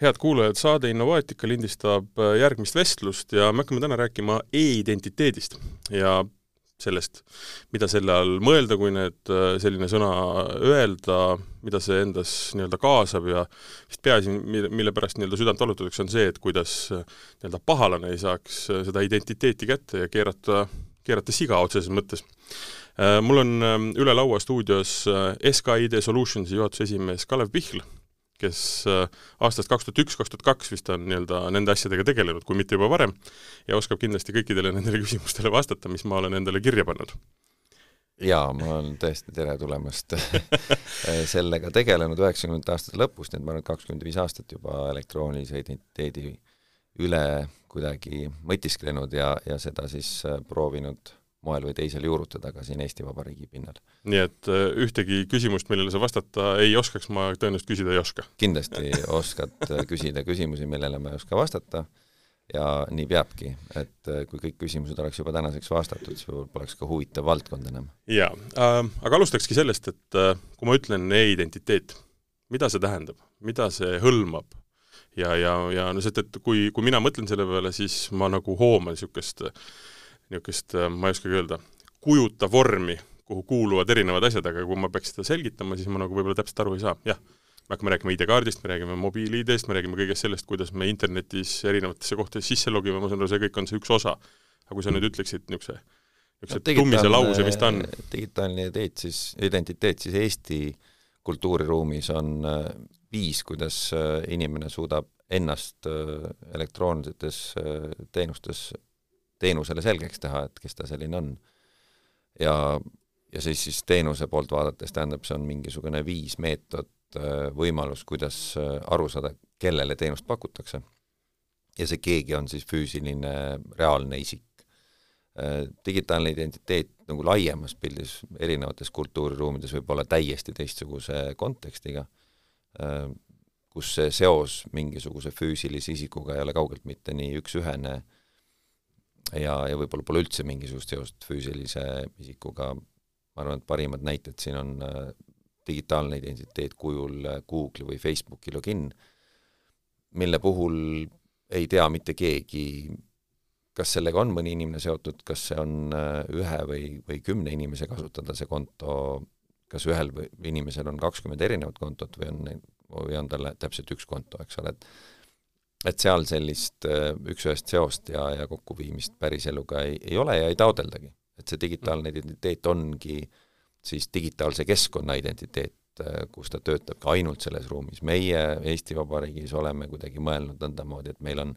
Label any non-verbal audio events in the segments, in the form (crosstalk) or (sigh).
head kuulajad, saade Innovaatika lindistab äh, järgmist vestlust ja me hakkame täna rääkima e-identiteedist ja sellest, mida selle all mõelda, kui need, äh, selline sõna öelda, mida see endas nii-öelda kaasab ja vist peaasi, mille, pärast nii-öelda südant valutatakse, on see, et kuidas äh, nii-öelda pahalane ei saaks seda identiteeti kätte ja keerata, keerata siga otseses mõttes. Mul on üle laua stuudios SKID Solutionsi juhatuse esimees Kalev Pihl kes äh, aastast kaks tuhat üks, kaks tuhat kaks vist on nii-öelda nende asjadega tegelenud, kui mitte juba varem, ja oskab kindlasti kõikidele nendele (laughs) küsimustele vastata, mis ma olen endale kirja pannud. jaa, ma olen tõesti, tere tulemast (laughs) sellega tegelenud üheksakümnendate aastate lõpust, nii et ma olen kakskümmend viis aastat juba elektroonilise identiteedi üle kuidagi mõtisklenud ja, ja seda siis proovinud moel või teisel juurutada ka siin Eesti Vabariigi pinnal. nii et äh, ühtegi küsimust, millele sa vastata ei oskaks, ma tõenäoliselt küsida ei oska? kindlasti (laughs) oskad äh, küsida küsimusi, millele ma ei oska vastata ja nii peabki, et äh, kui kõik küsimused oleks juba tänaseks vastatud, siis võib-olla poleks ka huvitav valdkond enam. jaa äh,, aga alustakski sellest, et äh, kui ma ütlen e-identiteet, mida see tähendab, mida see hõlmab ja, ja, ja no see, et kui, kui mina mõtlen selle peale, siis ma nagu hooman niisugust äh, niisugust, äh, ma ei oskagi öelda, kujuta vormi, kuhu kuuluvad erinevad asjad, aga kui ma peaks seda selgitama, siis ma nagu võib-olla täpselt aru ei saa, jah. me hakkame rääkima ID-kaardist, me räägime mobiil-ID-st, me räägime kõigest sellest, kuidas me internetis erinevatesse kohtadesse sisse logime, ma saan aru, see kõik on see üks osa. aga kui sa nüüd ütleksid niisuguse niisuguse no, tummise lause, mis ta on? digitaalne identiteet siis, identiteet siis Eesti kultuuriruumis on äh, viis, kuidas äh, inimene suudab ennast elektroonilises teenustes teenusele selgeks teha, et kes ta selline on. ja, ja siis, siis teenuse poolt vaadates tähendab, see on mingisugune viis meetod, äh, võimalus, kuidas äh, aru saada, kellele teenust pakutakse. ja see keegi on siis füüsiline reaalne isik. Äh, digitaalne identiteet nagu laiemas pildis erinevates kultuuriruumides võib olla täiesti teistsuguse kontekstiga, kus see seos mingisuguse füüsilise isikuga ei ole kaugelt mitte nii üks-ühene äh, ja, ja võib-olla pole üldse mingisugust seost füüsilise isikuga, ma arvan, et parimad näited siin on äh, digitaalne identiteet kujul äh, Google'i või Facebooki login, mille puhul ei tea mitte keegi, kas sellega on mõni inimene seotud, kas see on äh, ühe või, või kümne inimese kasutada, see konto, kas ühel inimesel on kakskümmend erinevat kontot või on, või on tal täpselt üks konto, eks ole, et et seal sellist äh, üks-ühest seost ja, ja kokkuviimist päriseluga ei, ei ole ja ei taodeldagi. et see digitaalne identiteet ongi siis digitaalse keskkonna identiteet, äh, kus ta töötab ka ainult selles ruumis. meie Eesti Vabariigis oleme kuidagi mõelnud nõndamoodi, et meil on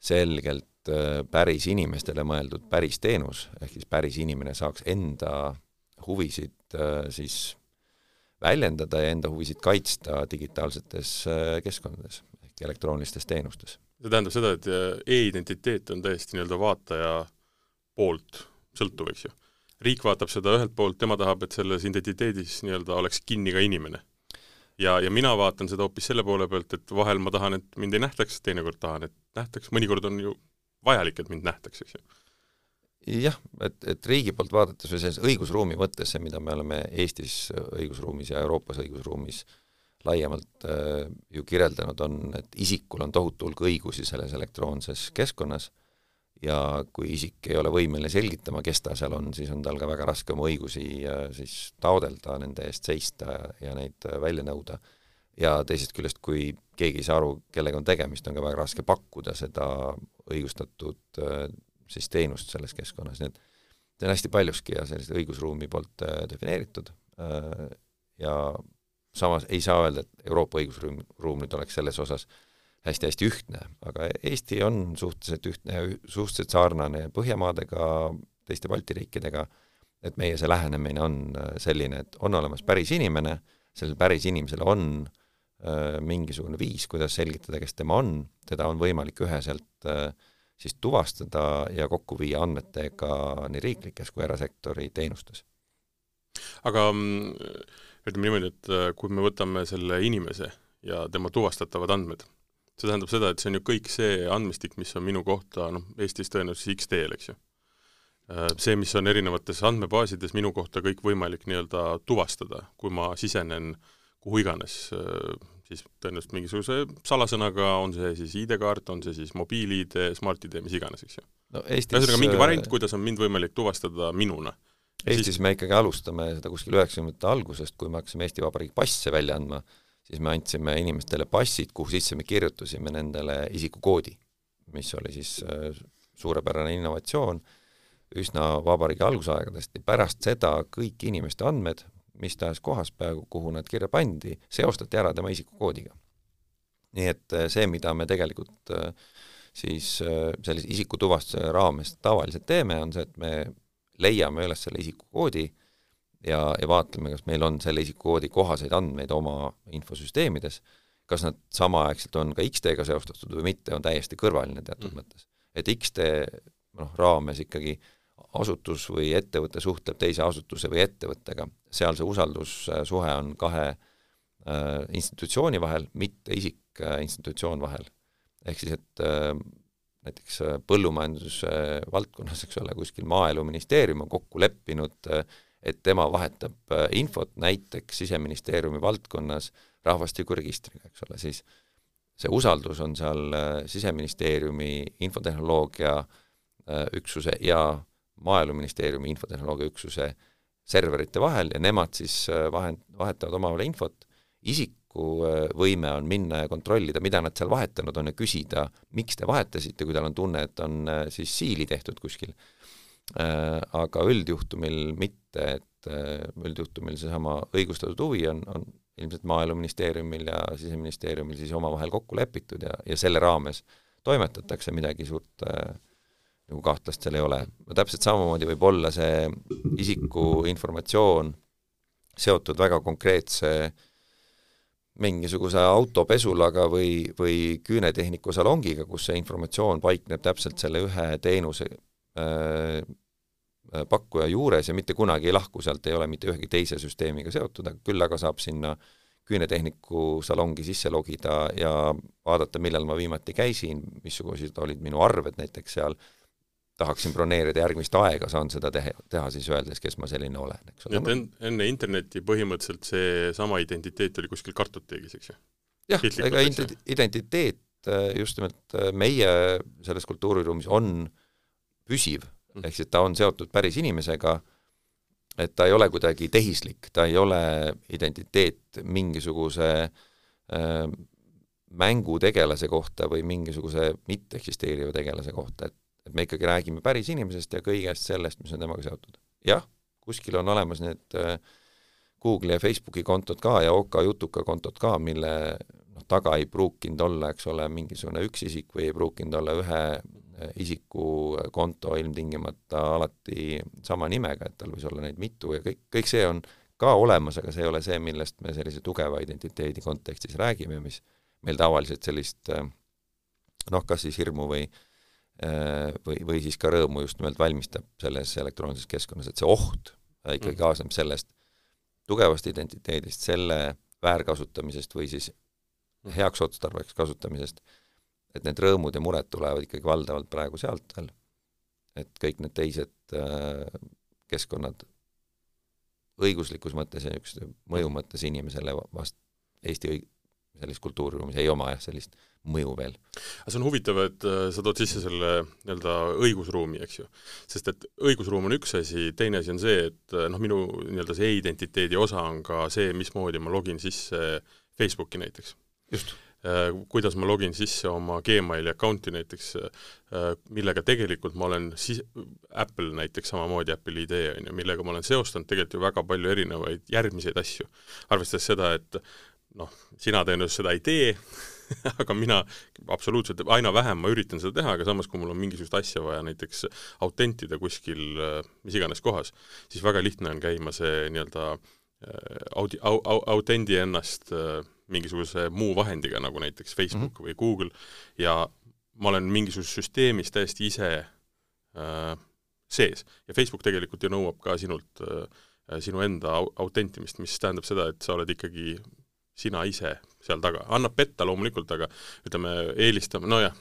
selgelt äh, päris inimestele mõeldud päris teenus, ehk siis päris inimene saaks enda huvisid siis väljendada ja enda huvisid kaitsta digitaalsetes keskkondades elektroonilistes teenustes. see tähendab seda, et äh, e-identiteet on täiesti nii-öelda vaataja poolt sõltuv, eks ju? riik vaatab seda ühelt poolt, tema tahab, et selles identiteedis nii-öelda oleks kinni ka inimene. ja, ja mina vaatan seda hoopis selle poole pealt, et vahel ma tahan, et mind ei nähtaks, teinekord tahan, et nähtaks, mõnikord on ju vajalik, et mind nähtaks, eks ju jah, et, et riigi poolt vaadates või selles õigusruumi mõttes, see, mida me oleme Eestis õigusruumis ja Euroopas õigusruumis äh, laiemalt äh, ju kirjeldanud, on, et isikul on tohutu hulk õigusi selles elektroonses keskkonnas ja kui isik ei ole võimeline selgitama, kes ta seal on, siis on tal ka väga raske oma õigusi äh, siis taodelda, nende eest seista ja neid äh, välja nõuda. ja teisest küljest, kui keegi ei saa aru, kellega on tegemist, on ka väga raske pakkuda seda õigustatud siis teenust selles keskkonnas, nii et see on hästi paljuski ja sellise õigusruumi poolt defineeritud ja samas ei saa öelda, et Euroopa õigusruum, ruum nüüd oleks selles osas hästi-hästi ühtne, aga Eesti on suhteliselt ühtne suhteliselt sarnane Põhjamaadega, teiste Balti riikidega, et meie see lähenemine on äh, selline, et on olemas päris inimene, sellel päris inimesel on äh, mingisugune viis, kuidas selgitada, kes tema on, teda on võimalik üheselt äh, siis tuvastada ja kokku viia andmetega nii riiklikes kui erasektori teenustes. aga mm, ütleme niimoodi, et äh, kui me võtame selle inimese ja tema tuvastatavad andmed, see tähendab seda, et see on ju kõik see andmestik, mis on minu kohta noh, Eestis tõenäoliselt X-teel, eks ju. Äh, see, mis on erinevates andmebaasides minu kohta kõikvõimalik nii-öelda tuvastada, kui ma sisenen kuhu iganes, äh, siis tõenäoliselt mingisuguse salasõnaga, on see siis ID-kaart, on see siis mobiil-ID, Smart-ID, mis iganes, eks ju no ühesõnaga mingi variant, kuidas on mind võimalik tuvastada minuna. Eestis me ikkagi alustame seda kuskil üheksakümnendate algusest, kui me hakkasime Eesti Vabariigi passe välja andma, siis me andsime inimestele passid, kuhu sisse me kirjutasime nendele isikukoodi, mis oli siis äh, suurepärane innovatsioon üsna vabariigi algusaegadest ja pärast seda kõik inimeste andmed, mis tahes kohas peaaegu, kuhu nad kirja pandi, seostati ära tema isikukoodiga. nii et äh, see, mida me tegelikult äh, siis sellise isikutuvastuse raames tavaliselt teeme, on see, et me leiame üles selle isikukoodi ja, ja vaatame, kas meil on selle isikukoodi kohaseid andmeid oma infosüsteemides, kas nad samaaegselt on ka X-teega seostatud või mitte, on täiesti kõrvaline teatud mm. mõttes. et X-tee noh, raames ikkagi asutus või ettevõte suhtleb teise asutuse või ettevõttega, seal see usaldussuhe on kahe äh, institutsiooni vahel, mitte isik äh, institutsioon vahel ehk siis, et äh, näiteks äh, põllumajanduse valdkonnas, eks ole, kuskil Maaeluministeerium on kokku leppinud, äh, et tema vahetab infot näiteks Siseministeeriumi valdkonnas rahvastikuregistriga, eks ole, siis see usaldus on seal Siseministeeriumi infotehnoloogia üksuse ja Maaeluministeeriumi infotehnoloogia üksuse serverite vahel ja nemad siis vahend, vahetavad omavahel infot, isik võime on minna ja kontrollida, mida nad seal vahetanud on ja küsida, miks te vahetasite, kui tal on tunne, et on äh, siis siili tehtud kuskil. Äh, aga üldjuhtumil mitte, et äh, üldjuhtumil seesama õigustatud huvi on, on ilmselt Maaeluministeeriumil ja Siseministeeriumil siis omavahel kokku lepitud ja, ja selle raames toimetatakse, midagi suurt äh, nagu kahtlast seal ei ole. no täpselt samamoodi võib olla see isiku informatsioon seotud väga konkreetse äh, mingisuguse autopesulaga või, või küünetehniku salongiga, kus see informatsioon paikneb täpselt selle ühe teenuse äh, pakkuja juures ja mitte kunagi ei lahku sealt, ei ole mitte ühegi teise süsteemiga seotud, aga küll aga saab sinna küünetehniku salongi sisse logida ja vaadata, millal ma viimati käisin, missugused olid minu arved näiteks seal äh,, tahaksin broneerida järgmist aega, saan seda teha, teha siis öeldes, kes ma selline olen, eks ole. et en, enne internetti põhimõtteliselt seesama identiteet oli kuskil kartoteegis, eks ju? jah, ega identiteet äh, just nimelt äh, meie selles kultuuriruumis on püsiv mm., ehk siis ta on seotud päris inimesega, et ta ei ole kuidagi tehislik, ta ei ole identiteet mingisuguse äh, mängutegelase kohta või mingisuguse mitteeksisteeriva tegelase kohta, et et me ikkagi räägime päris inimesest ja kõigest sellest, mis on temaga seotud. jah, kuskil on olemas need äh, Google'i ja Facebooki kontod ka ja OK Jutuka kontod ka, mille noh, taga ei pruukinud olla, eks ole, mingisugune üks isik või ei pruukinud olla ühe äh, isiku konto ilmtingimata alati sama nimega, et tal võis olla neid mitu ja kõik, kõik see on ka olemas, aga see ei ole see, millest me sellise tugeva identiteedi kontekstis räägime, mis meil tavaliselt sellist äh, noh, kas siis hirmu või äh, Äh, või, või siis ka rõõmu just nimelt valmistab selles elektroonilises keskkonnas, et see oht äh, ikkagi mm. kaasneb sellest tugevast identiteedist, selle väärkasutamisest või siis mm. heaks otstarbeks kasutamisest, et need rõõmud ja mured tulevad ikkagi valdavalt praegu sealt veel, et kõik need teised äh, keskkonnad õiguslikus mõttes ja niisuguse mõju mõttes inimesele vast Eesti õig-, sellises kultuuriruumis ei oma jah, sellist mõju veel. aga see on huvitav, et äh, sa tood sisse selle nii-öelda õigusruumi, eks ju. sest et õigusruum on üks asi, teine asi on see, et äh, noh, minu nii-öelda see e-identiteedi osa on ka see, mismoodi ma login sisse Facebooki näiteks. just äh, kuidas ma login sisse oma Gmaili account'i näiteks, millega tegelikult ma olen siis, Apple näiteks samamoodi, Apple ID on ju, millega ma olen seostanud tegelikult ju väga palju erinevaid järgmiseid asju. arvestades seda, et noh, sina tõenäoliselt seda ei tee (laughs) aga mina absoluutselt, aina vähem ma üritan seda teha, aga samas, kui mul on mingisugust asja vaja näiteks autentida kuskil mis iganes kohas, siis väga lihtne on käima see nii-öelda äh, audi-, au-, au-, autendi ennast äh, mingisuguse muu vahendiga, nagu näiteks Facebook mm -hmm. või Google, ja ma olen mingisuguses süsteemis täiesti ise äh, sees. ja Facebook tegelikult ju nõuab ka sinult äh, sinu enda au-, autentimist, mis tähendab seda, et sa oled ikkagi sina ise seal taga, annab petta loomulikult, aga ütleme, eelistame, nojah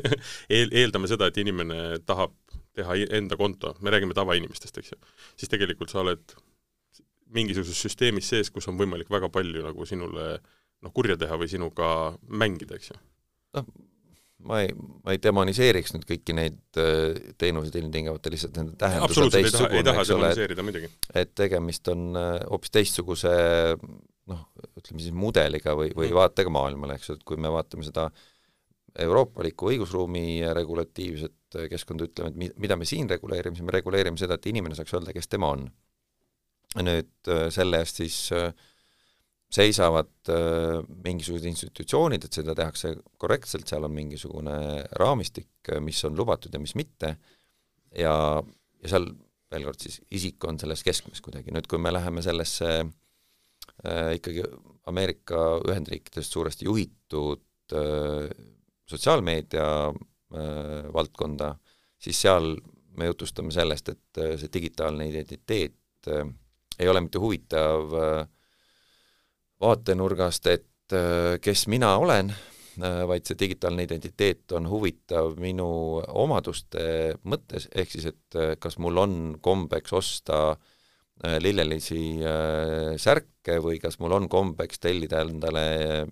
(laughs) eel, eeldame seda, et inimene tahab teha enda konto, me räägime tavainimestest, eks ju, siis tegelikult sa oled mingisuguses süsteemis sees, kus on võimalik väga palju nagu sinule noh, kurja teha või sinuga mängida, eks ju? noh, ma ei, ma ei demoniseeriks nüüd kõiki neid äh, teenuseid ilmtingimata, lihtsalt nende tähendus on teistsugune, eks ole, et et tegemist on äh, hoopis teistsuguse noh, ütleme siis mudeliga või, või mm. vaatega maailmale, eks ju, et kui me vaatame seda euroopalikku õigusruumi regulatiivset keskkonda, ütleme, et mi-, mida me siin reguleerime, siis me reguleerime seda, et inimene saaks öelda, kes tema on. nüüd äh, selle eest siis äh, seisavad äh, mingisugused institutsioonid, et seda tehakse korrektselt, seal on mingisugune raamistik, mis on lubatud ja mis mitte, ja, ja seal veel kord siis, isik on selles keskmes kuidagi, nüüd kui me läheme sellesse äh, ikkagi Ameerika Ühendriikidest suuresti juhitud äh, sotsiaalmeedia äh, valdkonda, siis seal me jutustame sellest, et äh, see digitaalne identiteet äh, ei ole mitte huvitav äh, vaatenurgast, et äh, kes mina olen, äh, vaid see digitaalne identiteet on huvitav minu omaduste mõttes, ehk siis et äh, kas mul on kombeks osta lillelisi särke või kas mul on kombeks tellida endale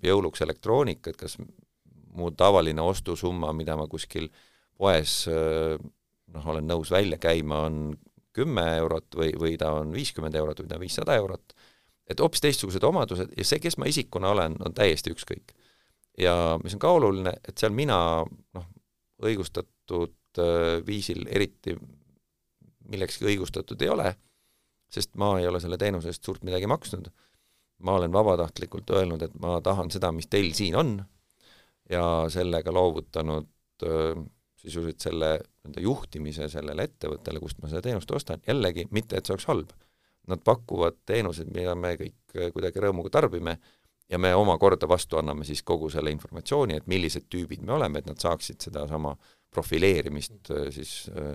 jõuluks elektroonikat, kas mu tavaline ostusumma, mida ma kuskil poes noh, olen nõus välja käima, on kümme eurot või, või ta on viiskümmend eurot või ta on viissada eurot et hoopis teistsugused omadused ja see, kes ma isikuna olen, on täiesti ükskõik. ja mis on ka oluline, et seal mina noh, õigustatud äh, viisil eriti millekski õigustatud ei ole, sest ma ei ole selle teenuse eest suurt midagi maksnud, ma olen vabatahtlikult öelnud, et ma tahan seda, mis teil siin on, ja sellega loovutanud sisuliselt selle nii-öelda juhtimise sellele ettevõttele, kust ma seda teenust ostan, jällegi mitte, et see oleks halb. Nad pakuvad teenuseid, mida me kõik kuidagi rõõmuga tarbime ja me omakorda vastu anname siis kogu selle informatsiooni, et millised tüübid me oleme, et nad saaksid sedasama profileerimist siis,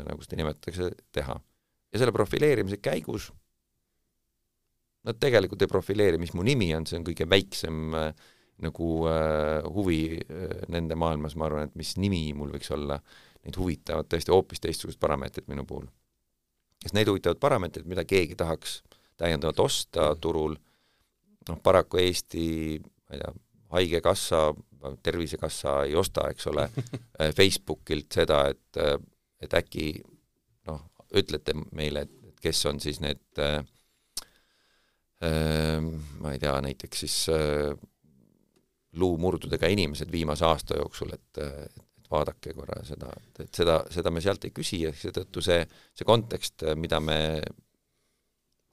nagu seda nimetatakse, teha. ja selle profileerimise käigus nad tegelikult ei profileeri, mis mu nimi on, see on kõige väiksem äh, nagu äh, huvi äh, nende maailmas, ma arvan, et mis nimi mul võiks olla, neid huvitavad tõesti hoopis teistsugused parameetrid minu puhul. Sest neid huvitavad parameetrid, mida keegi tahaks täiendavalt osta mm. turul, noh paraku Eesti, ma ei tea, Haigekassa, Tervisekassa ei osta, eks ole (laughs) Facebookilt seda, et, et äkki noh, ütlete meile, et kes on siis need äh, ma ei tea, näiteks siis äh, luumurdudega inimesed viimase aasta jooksul, et, et vaadake korra seda, et, et seda, seda me sealt ei küsi ja seetõttu see, see kontekst, mida me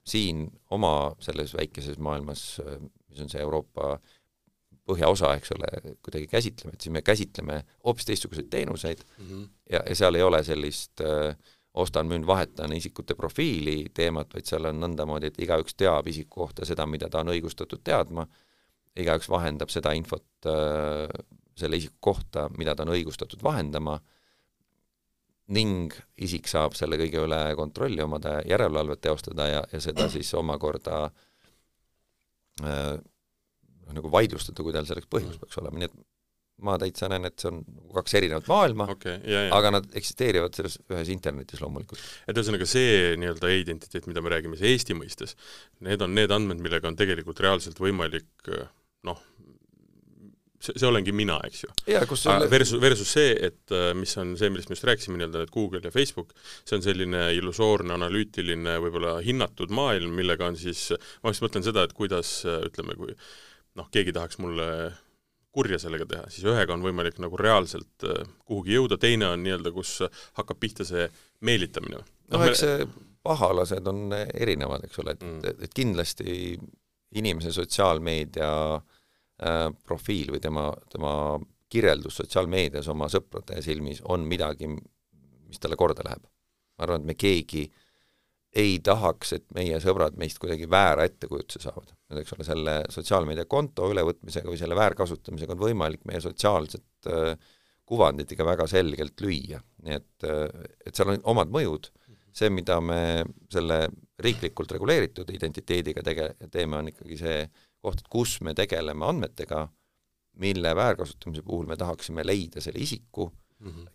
siin oma selles väikeses maailmas, mis on see Euroopa põhjaosa, eks ole, kuidagi käsitleme, et siis me käsitleme hoopis teistsuguseid teenuseid mm -hmm. ja, ja seal ei ole sellist äh, ostan, müün, vahetan isikute profiili teemat, vaid seal on nõndamoodi, et igaüks teab isiku kohta seda, mida ta on õigustatud teadma, igaüks vahendab seda infot äh, selle isiku kohta, mida ta on õigustatud vahendama, ning isik saab selle kõige üle kontrolli omada, järelevalvet teostada ja, ja seda (clears throat) siis omakorda äh, nagu vaidlustada, kui tal selleks põhjus peaks olema, nii et ma täitsa näen, et see on kaks erinevat maailma okay,, aga nad eksisteerivad selles ühes internetis loomulikult. et ühesõnaga see nii-öelda e-identiteet, mida me räägime, see Eesti mõistes, need on need andmed, millega on tegelikult reaalselt võimalik noh, see, see olengi mina, eks ju. Selle... Versus, versus see, et äh, mis on see, millest me just rääkisime, nii-öelda need Google ja Facebook, see on selline illusoorne, analüütiline, võib-olla hinnatud maailm, millega on siis, ma just mõtlen seda, et kuidas ütleme, kui noh, keegi tahaks mulle kurja sellega teha, siis ühega on võimalik nagu reaalselt äh, kuhugi jõuda, teine on nii-öelda, kus hakkab pihta see meelitamine. noh no,, eks see pahalased on erinevad, eks ole, et mm., et kindlasti inimese sotsiaalmeedia Äh, profiil või tema, tema kirjeldus sotsiaalmeedias oma sõprade silmis on midagi, mis talle korda läheb. ma arvan, et me keegi ei tahaks, et meie sõbrad meist kuidagi väära ettekujutuse saavad. Nüüd eks ole, selle sotsiaalmeedia konto ülevõtmisega või selle väärkasutamisega on võimalik meie sotsiaalset äh, kuvandit ikka väga selgelt lüüa, nii et, äh, et seal on omad mõjud, see, mida me selle riiklikult reguleeritud identiteediga tege-, teeme, on ikkagi see koht, et kus me tegeleme andmetega, mille väärkasutamise puhul me tahaksime leida selle isiku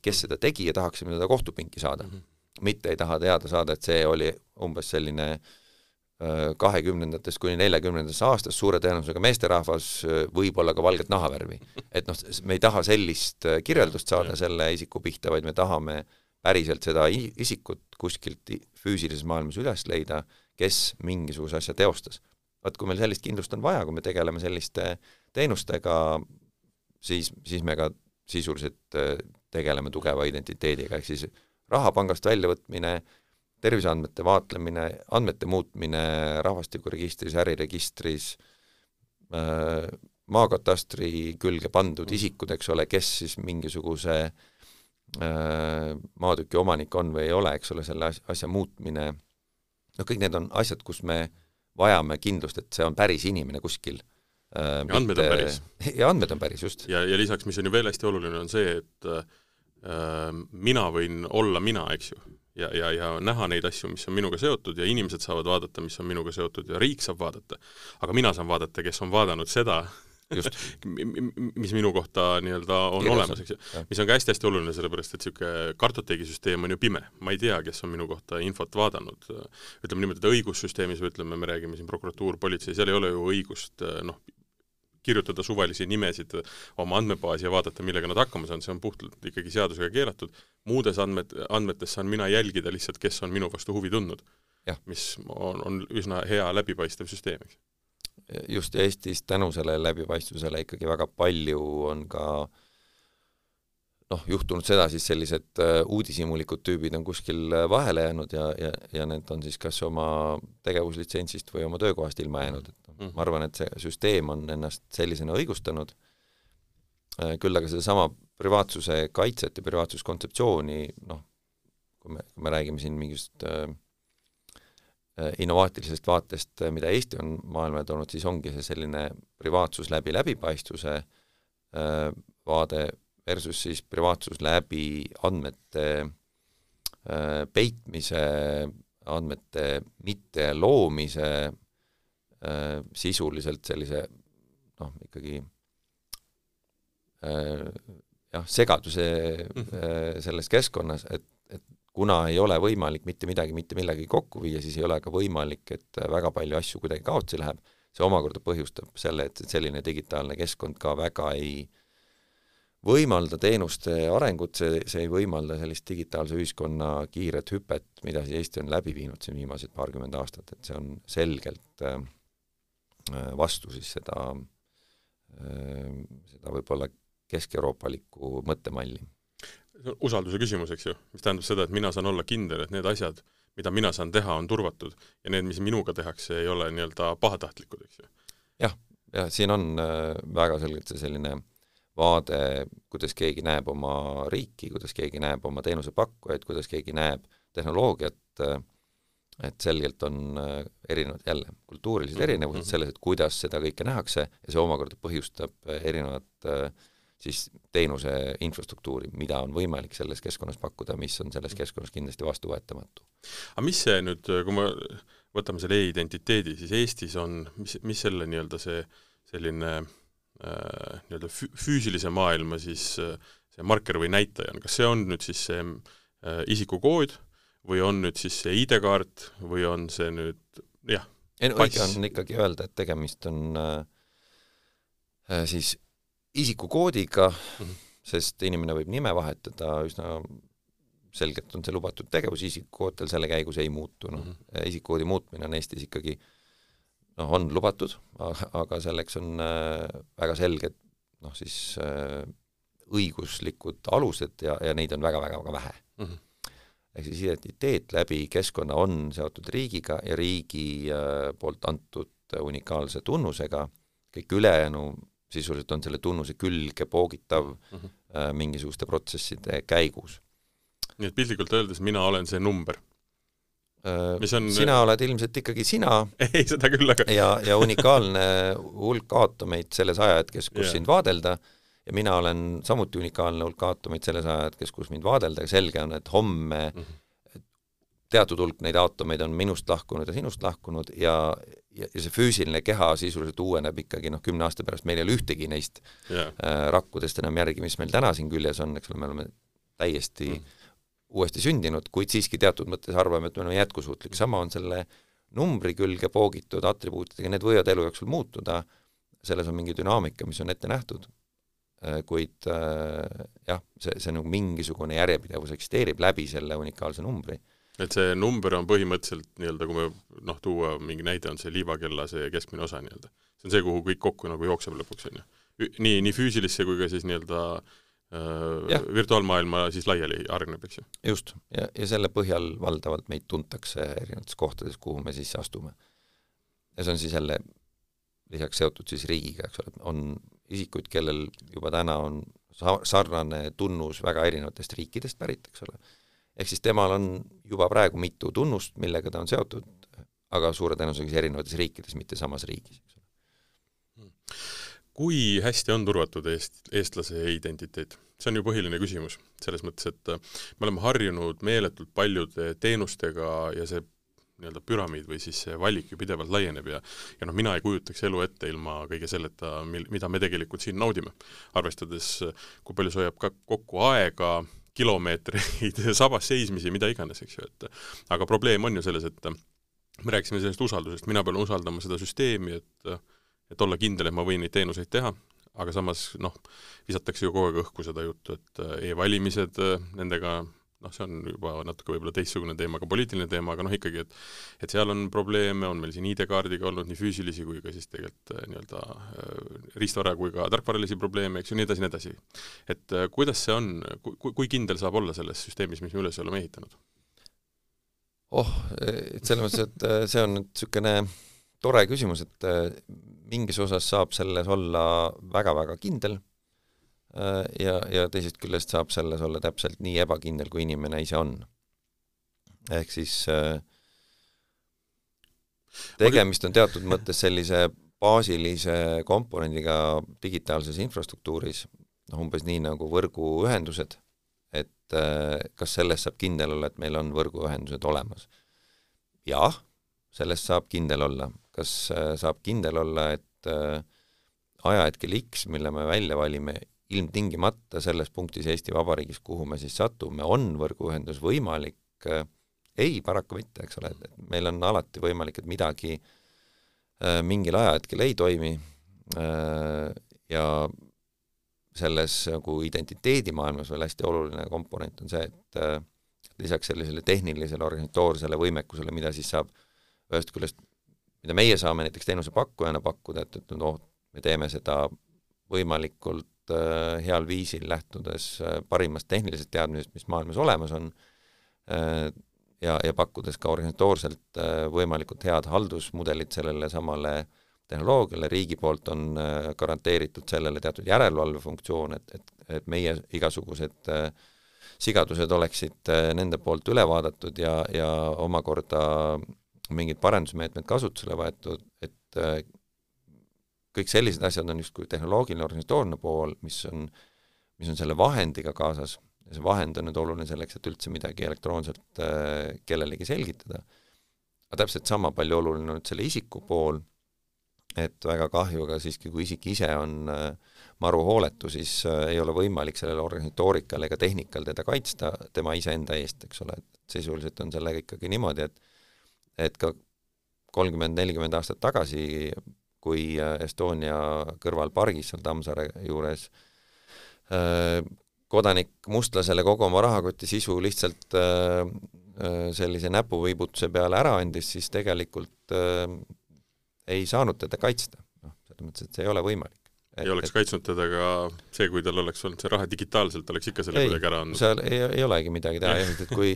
kes seda tegi ja tahaksime teda kohtupinki saada mm. -hmm. mitte ei taha teada saada, et see oli umbes selline kahekümnendatest kuni neljakümnendasse aastast suure tõenäosusega meesterahvas, võib-olla ka valget nahavärvi. et noh, me ei taha sellist kirjeldust saada selle isiku pihta, vaid me tahame päriselt seda isikut kuskilt füüsilises maailmas üles leida, kes mingisuguse asja teostas. vaat kui meil sellist kindlust on vaja, kui me tegeleme selliste teenustega, siis, siis me ka sisuliselt tegeleme tugeva identiteediga, ehk siis raha pangast väljavõtmine, terviseandmete vaatlemine, andmete muutmine rahvastikuregistris, äriregistris, äh, maakatastri külge pandud mm. isikud, eks ole, kes siis mingisuguse äh, maatüki omanik on või ei ole, eks ole, selle asja muutmine, noh, kõik need on asjad, kus me vajame kindlust, et see on päris inimene kuskil äh,. ja andmed on päris. (laughs) ja andmed on päris, just. ja, ja lisaks, mis on ju veel hästi oluline, on see, et äh, mina võin olla mina, eks ju ja, ja, ja näha neid asju, mis on minuga seotud ja inimesed saavad vaadata, mis on minuga seotud ja riik saab vaadata. aga mina saan vaadata, kes on vaadanud seda, (laughs) mis minu kohta nii-öelda on Kirjas olemas, eks ju. mis on ka hästi-hästi oluline, sellepärast et niisugune kartoteegisüsteem on ju pime. ma ei tea, kes on minu kohta infot vaadanud. ütleme niimoodi, et õigussüsteemis või ütleme, me räägime siin prokuratuur, politsei, seal ei ole ju õigust noh, kirjutada suvalisi nimesid oma andmebaasi ja vaadata, millega nad hakkama saanud, see on puhtalt ikkagi seadusega keelatud. muudes andmed, andmetes saan mina jälgida lihtsalt, kes on minu vastu huvi tundnud. mis on, on üsna hea läbipaistev süsteem, eks. just, Eestis tänu sellele läbipaistvusele ikkagi väga palju on ka äh, noh, juhtunud seda, siis sellised äh, uudishimulikud tüübid on kuskil äh, vahele jäänud ja, ja, ja need on siis kas oma tegevuslitsentsist või oma töökohast ilma jäänud, et noh, ma arvan, et see süsteem on ennast sellisena õigustanud, äh, küll aga sedasama privaatsuse kaitset ja privaatsuskontseptsiooni, noh, kui me, kui me räägime siin mingist äh, innovaatilisest vaatest, mida Eesti on maailma toonud, siis ongi see selline privaatsus läbi läbipaistvuse äh, vaade versus siis privaatsus läbi andmete äh, peitmise, andmete mitte loomise äh,, sisuliselt sellise noh, ikkagi äh, jah, segaduse mhm. äh, selles keskkonnas, et, et kuna ei ole võimalik mitte midagi mitte millegagi kokku viia, siis ei ole ka võimalik, et väga palju asju kuidagi kaotsi läheb, see omakorda põhjustab selle, et selline digitaalne keskkond ka väga ei äh, võimalda teenuste arengut, see, see ei võimalda sellist digitaalse ühiskonna kiiret hüpet, mida siis Eesti on läbi viinud siin viimased paarkümmend aastat, et see on selgelt äh, vastu siis seda äh,, seda võib-olla kesk-euroopalikku mõttemalli. usalduse küsimus, eks ju, mis tähendab seda, et mina saan olla kindel, et need asjad, mida mina saan teha, on turvatud ja need, mis minuga tehakse, ei ole nii-öelda pahatahtlikud, eks ju. jah, jah, siin on äh, väga selgelt see selline äh, vaade, kuidas keegi näeb oma riiki, kuidas keegi näeb oma teenusepakkujaid, kuidas keegi näeb tehnoloogiat, et selgelt on äh, erinevad, jälle, kultuurilised mhm, erinevused selles, et kuidas seda kõike nähakse ja see omakorda põhjustab äh, erinevat äh, siis teenuse infrastruktuuri, mida on võimalik selles keskkonnas pakkuda, mis on selles keskkonnas kindlasti vastuvõetamatu. aga mis see nüüd, kui me võtame selle e-identiteedi, siis Eestis on, mis, mis selle nii-öelda see selline äh, Äh, nii-öelda füüsilise maailma siis äh, see marker või näitaja on, kas see on nüüd siis see äh, isikukood või on nüüd siis see ID-kaart või on see nüüd jah, õige on ikkagi öelda, et tegemist on äh, siis isikukoodiga mm, -hmm. sest inimene võib nime vahetada üsna selgelt on see lubatud tegevus, isikukood tal selle käigus ei muutu, noh mm -hmm., isikukoodi muutmine on Eestis ikkagi äh, noh, on lubatud, aga selleks on äh, väga selged noh, siis äh, õiguslikud alused ja, ja neid on väga-väga-väga vähe mm. -hmm. ehk siis identiteet läbi keskkonna on seotud riigiga ja riigi äh, poolt antud unikaalse tunnusega, kõik ülejäänu sisuliselt on selle tunnuse külge poogitav mm -hmm. mingisuguste protsesside käigus. nii et piltlikult öeldes mina olen see number on sina oled ilmselt ikkagi sina (laughs) ei, seda küll, aga ja, ja unikaalne hulk aatomeid selles ajahetkes, kus yeah. sind vaadelda, ja mina olen samuti unikaalne hulk aatomeid selles ajahetkes, kus mind vaadelda selge on, et homme mm -hmm. teatud hulk neid aatomeid on minust lahkunud ja sinust lahkunud ja, ja, ja see füüsiline keha sisuliselt uueneb ikkagi noh, kümne aasta pärast meil ei ole ühtegi neist yeah. äh, rakkudest enam järgi, mis meil täna siin küljes on, eks ole, me oleme täiesti mm uuesti sündinud, kuid siiski teatud mõttes arvame, et me oleme jätkusuutlik, sama on selle numbri külge poogitud atribuutidega, need võivad elu jooksul muutuda, selles on mingi dünaamika, mis on ette nähtud, äh, kuid äh, jah, see, see nagu mingisugune järjepidevus eksisteerib läbi selle unikaalse numbri. et see number on põhimõtteliselt nii-öelda, kui me noh, tuua mingi näide, on see liivakella see keskmine osa nii-öelda. see on see, kuhu kõik kokku nagu jookseb lõpuks, on ju. nii, nii füüsilisse kui ka siis nii-öelda äh, virtuaalmaailma siis laiali areneb, eks ju? just, ja, ja selle põhjal valdavalt meid tuntakse erinevates kohtades, kuhu me sisse astume. ja see on siis jälle lisaks seotud siis riigiga, eks ole, on isikuid, kellel juba täna on sa-, sarnane tunnus väga erinevatest riikidest pärit, eks ole. ehk siis temal on juba praegu mitu tunnust, millega ta on seotud, aga suure tõenäosusega erinevates riikides, mitte samas riigis, eks ole. Kui hästi on turvatud eest-, eestlase identiteet? see on ju põhiline küsimus, selles mõttes, et me oleme harjunud meeletult paljude teenustega ja see nii-öelda püramiid või siis see valik ju pidevalt laieneb ja ja noh, mina ei kujutaks elu ette ilma kõige selleta, mil, mida me tegelikult siin naudime. arvestades, kui palju see hoiab ka kokku aega, kilomeetreid (laughs) sabas seismisi, mida iganes, eks ju, et aga probleem on ju selles, et me rääkisime sellest usaldusest, mina pean usaldama seda süsteemi, et et olla kindel, et ma võin neid teenuseid teha, aga samas noh, visatakse ju kogu aeg õhku seda juttu, et e-valimised, nendega noh, see on juba natuke võib-olla teistsugune teema, ka poliitiline teema, aga noh, ikkagi, et et seal on probleeme, on meil siin ID-kaardiga olnud nii füüsilisi kui ka siis tegelikult äh, nii-öelda äh, riistvara kui ka tarkvaralisi probleeme, eks ju, nii edasi, nii edasi. et äh, kuidas see on, kui, kui kindel saab olla selles süsteemis, mis me üles oleme ehitanud? oh, et selles mõttes, et see on nüüd niisugune tore küsimus, et mingis osas saab selles olla väga-väga kindel Äh, ja, ja teisest küljest saab selles olla täpselt nii ebakindel, kui inimene ise on. ehk siis äh, tegemist on teatud mõttes sellise baasilise komponendiga digitaalses infrastruktuuris, noh umbes nii nagu võrguühendused, et äh, kas sellest saab kindel olla, et meil on võrguühendused olemas? jah, sellest saab kindel olla. kas saab kindel olla, et ajahetkel X, mille me välja valime, ilmtingimata selles punktis Eesti Vabariigis, kuhu me siis satume, on võrguühendus võimalik, ei, paraku mitte, eks ole, et meil on alati võimalik, et midagi äh, mingil ajahetkel ei toimi äh, ja selles nagu identiteedimaailmas veel hästi oluline komponent on see, et äh, lisaks sellisele tehnilisele organisatoorsele võimekusele, mida siis saab ühest küljest, mida meie saame näiteks teenusepakkujana pakkuda, et, et noh, me teeme seda võimalikult Äh, heal viisil, lähtudes äh, parimast tehnilisest teadmisest, mis maailmas olemas on, äh, ja, ja pakkudes ka organisatoorselt võimalikult head haldusmudelit sellele samale tehnoloogiale, riigi poolt on garanteeritud sellele teatud järelevalvefunktsioon, et, et, et meie igasugused sigadused oleksid nende poolt üle vaadatud ja, ja omakorda mingid parendusmeetmed kasutusele võetud, et kõik sellised asjad on justkui tehnoloogiline organisatoorne pool, mis on, mis on selle vahendiga kaasas ja see vahend on nüüd oluline selleks, et üldse midagi elektroonselt äh, kellelegi selgitada. aga täpselt sama palju oluline on nüüd selle isiku pool, et väga kahju, aga siiski, kui isik ise on äh, maru hooletu, siis äh, ei ole võimalik sellele organisatoorikal ega tehnikal teda kaitsta tema iseenda eest, eks ole, et sisuliselt on sellega ikkagi niimoodi, et et ka kolmkümmend, nelikümmend aastat tagasi kui äh, Estonia kõrval pargis seal Tammsaare juures äh, kodanik mustlasele kogu oma rahakoti sisu lihtsalt äh, sellise näpuviibutuse peale ära andis, siis tegelikult ei saanud teda kaitsta. noh, selles mõttes, et see ei ole võimalik. Ei oleks et, kaitsnud teda ka see, kui tal oleks olnud see raha digitaalselt, oleks ikka selle kuidagi ära andnud? seal ei, ei olegi midagi teha jah, et kui,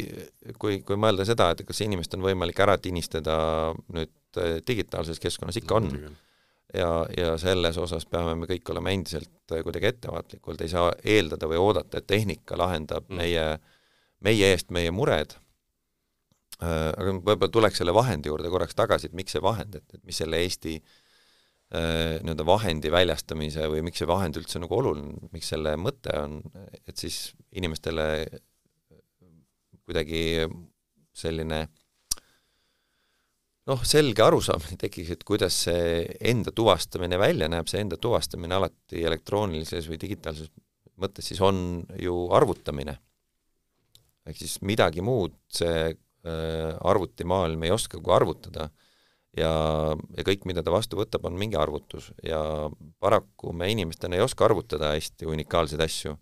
kui, kui mõelda seda, et kas inimest on võimalik ära tinistada nüüd digitaalses keskkonnas, ikka on ja, ja selles osas peame me kõik olema endiselt kuidagi ettevaatlikud, ei saa eeldada või oodata, et tehnika lahendab mm. meie, meie eest meie mured, äh, aga võib-olla tuleks selle vahendi juurde korraks tagasi, et miks see vahend, et, et mis selle Eesti äh, nii-öelda vahendi väljastamise või miks see vahend üldse nagu oluline, miks selle mõte on, et siis inimestele kuidagi selline noh, selge arusaamine (laughs) tekiks, et kuidas see enda tuvastamine välja näeb, see enda tuvastamine alati elektroonilises või digitaalses mõttes siis on ju arvutamine. ehk siis midagi muud see äh, arvutimaailm ei oska kui arvutada ja, ja kõik, mida ta vastu võtab, on mingi arvutus ja paraku me inimestena ei oska arvutada hästi unikaalseid asju.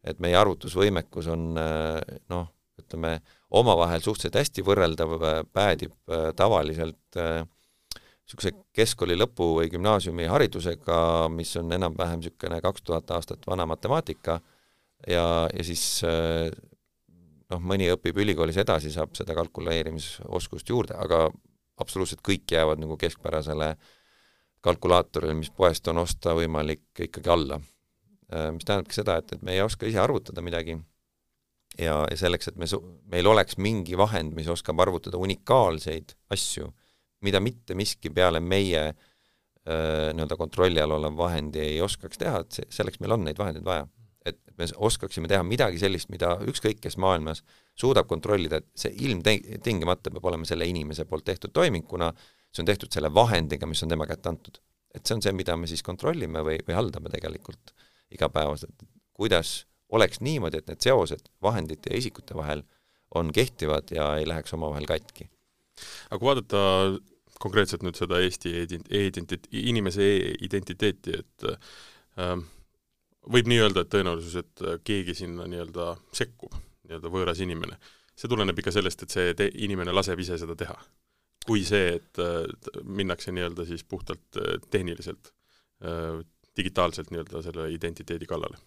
et meie arvutusvõimekus on noh, ütleme, omavahel suhteliselt hästi võrreldav, päädib tavaliselt niisuguse keskkooli lõpu või gümnaasiumi haridusega, mis on enam-vähem niisugune kaks tuhat aastat vana matemaatika ja, ja siis noh, mõni õpib ülikoolis edasi, saab seda kalkuleerimisoskust juurde, aga absoluutselt kõik jäävad nagu keskpärasele kalkulaatorile, mis poest on osta võimalik ikkagi alla. Äh, mis tähendabki seda, et, et me ei oska ise arvutada midagi ja, ja selleks, et me, meil oleks mingi vahend, mis oskab arvutada unikaalseid asju, mida mitte miski peale meie äh, nii-öelda kontrolli all olev vahendi ei oskaks teha, et see, selleks meil on neid vahendeid vaja. Me oskaksime teha midagi sellist, mida ükskõik kes maailmas suudab kontrollida, et see ilmtingimata peab olema selle inimese poolt tehtud toiming, kuna see on tehtud selle vahendiga, mis on tema kätte antud. et see on see, mida me siis kontrollime või, või haldame tegelikult igapäevaselt, kuidas oleks niimoodi, et need seosed vahendite ja isikute vahel on kehtivad ja ei läheks omavahel katki. aga kui vaadata konkreetselt nüüd seda Eesti e-identit-, inimese e-identiteeti, et äh, võib nii öelda, et tõenäosus, et keegi sinna nii-öelda sekkub nii-öelda võõras inimene, see tuleneb ikka sellest, et see te-, inimene laseb ise seda teha. kui see, et minnakse nii-öelda siis puhtalt äh, tehniliselt, äh, digitaalselt nii-öelda selle identiteedi kallale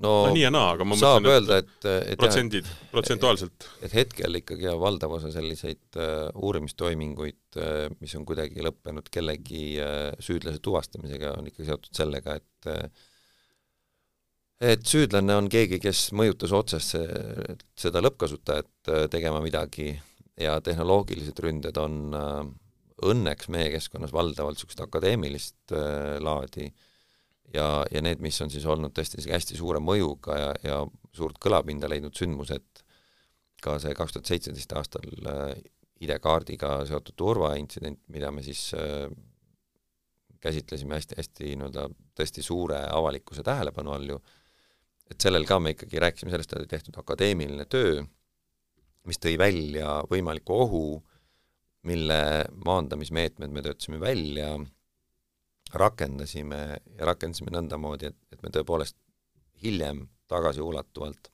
no, no nii ja naa, aga ma saab mõtlen, öelda, et, et protsendid, protsentuaalselt. et hetkel ikkagi ja valdav osa selliseid uh, uurimistoiminguid uh,, mis on kuidagi lõppenud kellegi uh, süüdlase tuvastamisega, on ikka seotud sellega, et uh, et süüdlane on keegi, kes mõjutas otsesse seda lõppkasutajat äh, tegema midagi ja tehnoloogilised ründed on äh, õnneks meie keskkonnas valdavalt niisugust akadeemilist äh, laadi ja, ja need, mis on siis olnud tõesti hästi suure mõjuga ja, ja suurt kõlapinda leidnud sündmused, ka see kaks tuhat seitseteist aastal ID-kaardiga seotud turvaintsident, mida me siis käsitlesime hästi-hästi nii-öelda tõesti suure avalikkuse tähelepanu all ju, et sellel ka me ikkagi rääkisime sellest, et oli tehtud akadeemiline töö, mis tõi välja võimaliku ohu, mille maandamismeetmed me töötasime välja, rakendasime ja rakendasime nõndamoodi, et, et me tõepoolest hiljem tagasiulatuvalt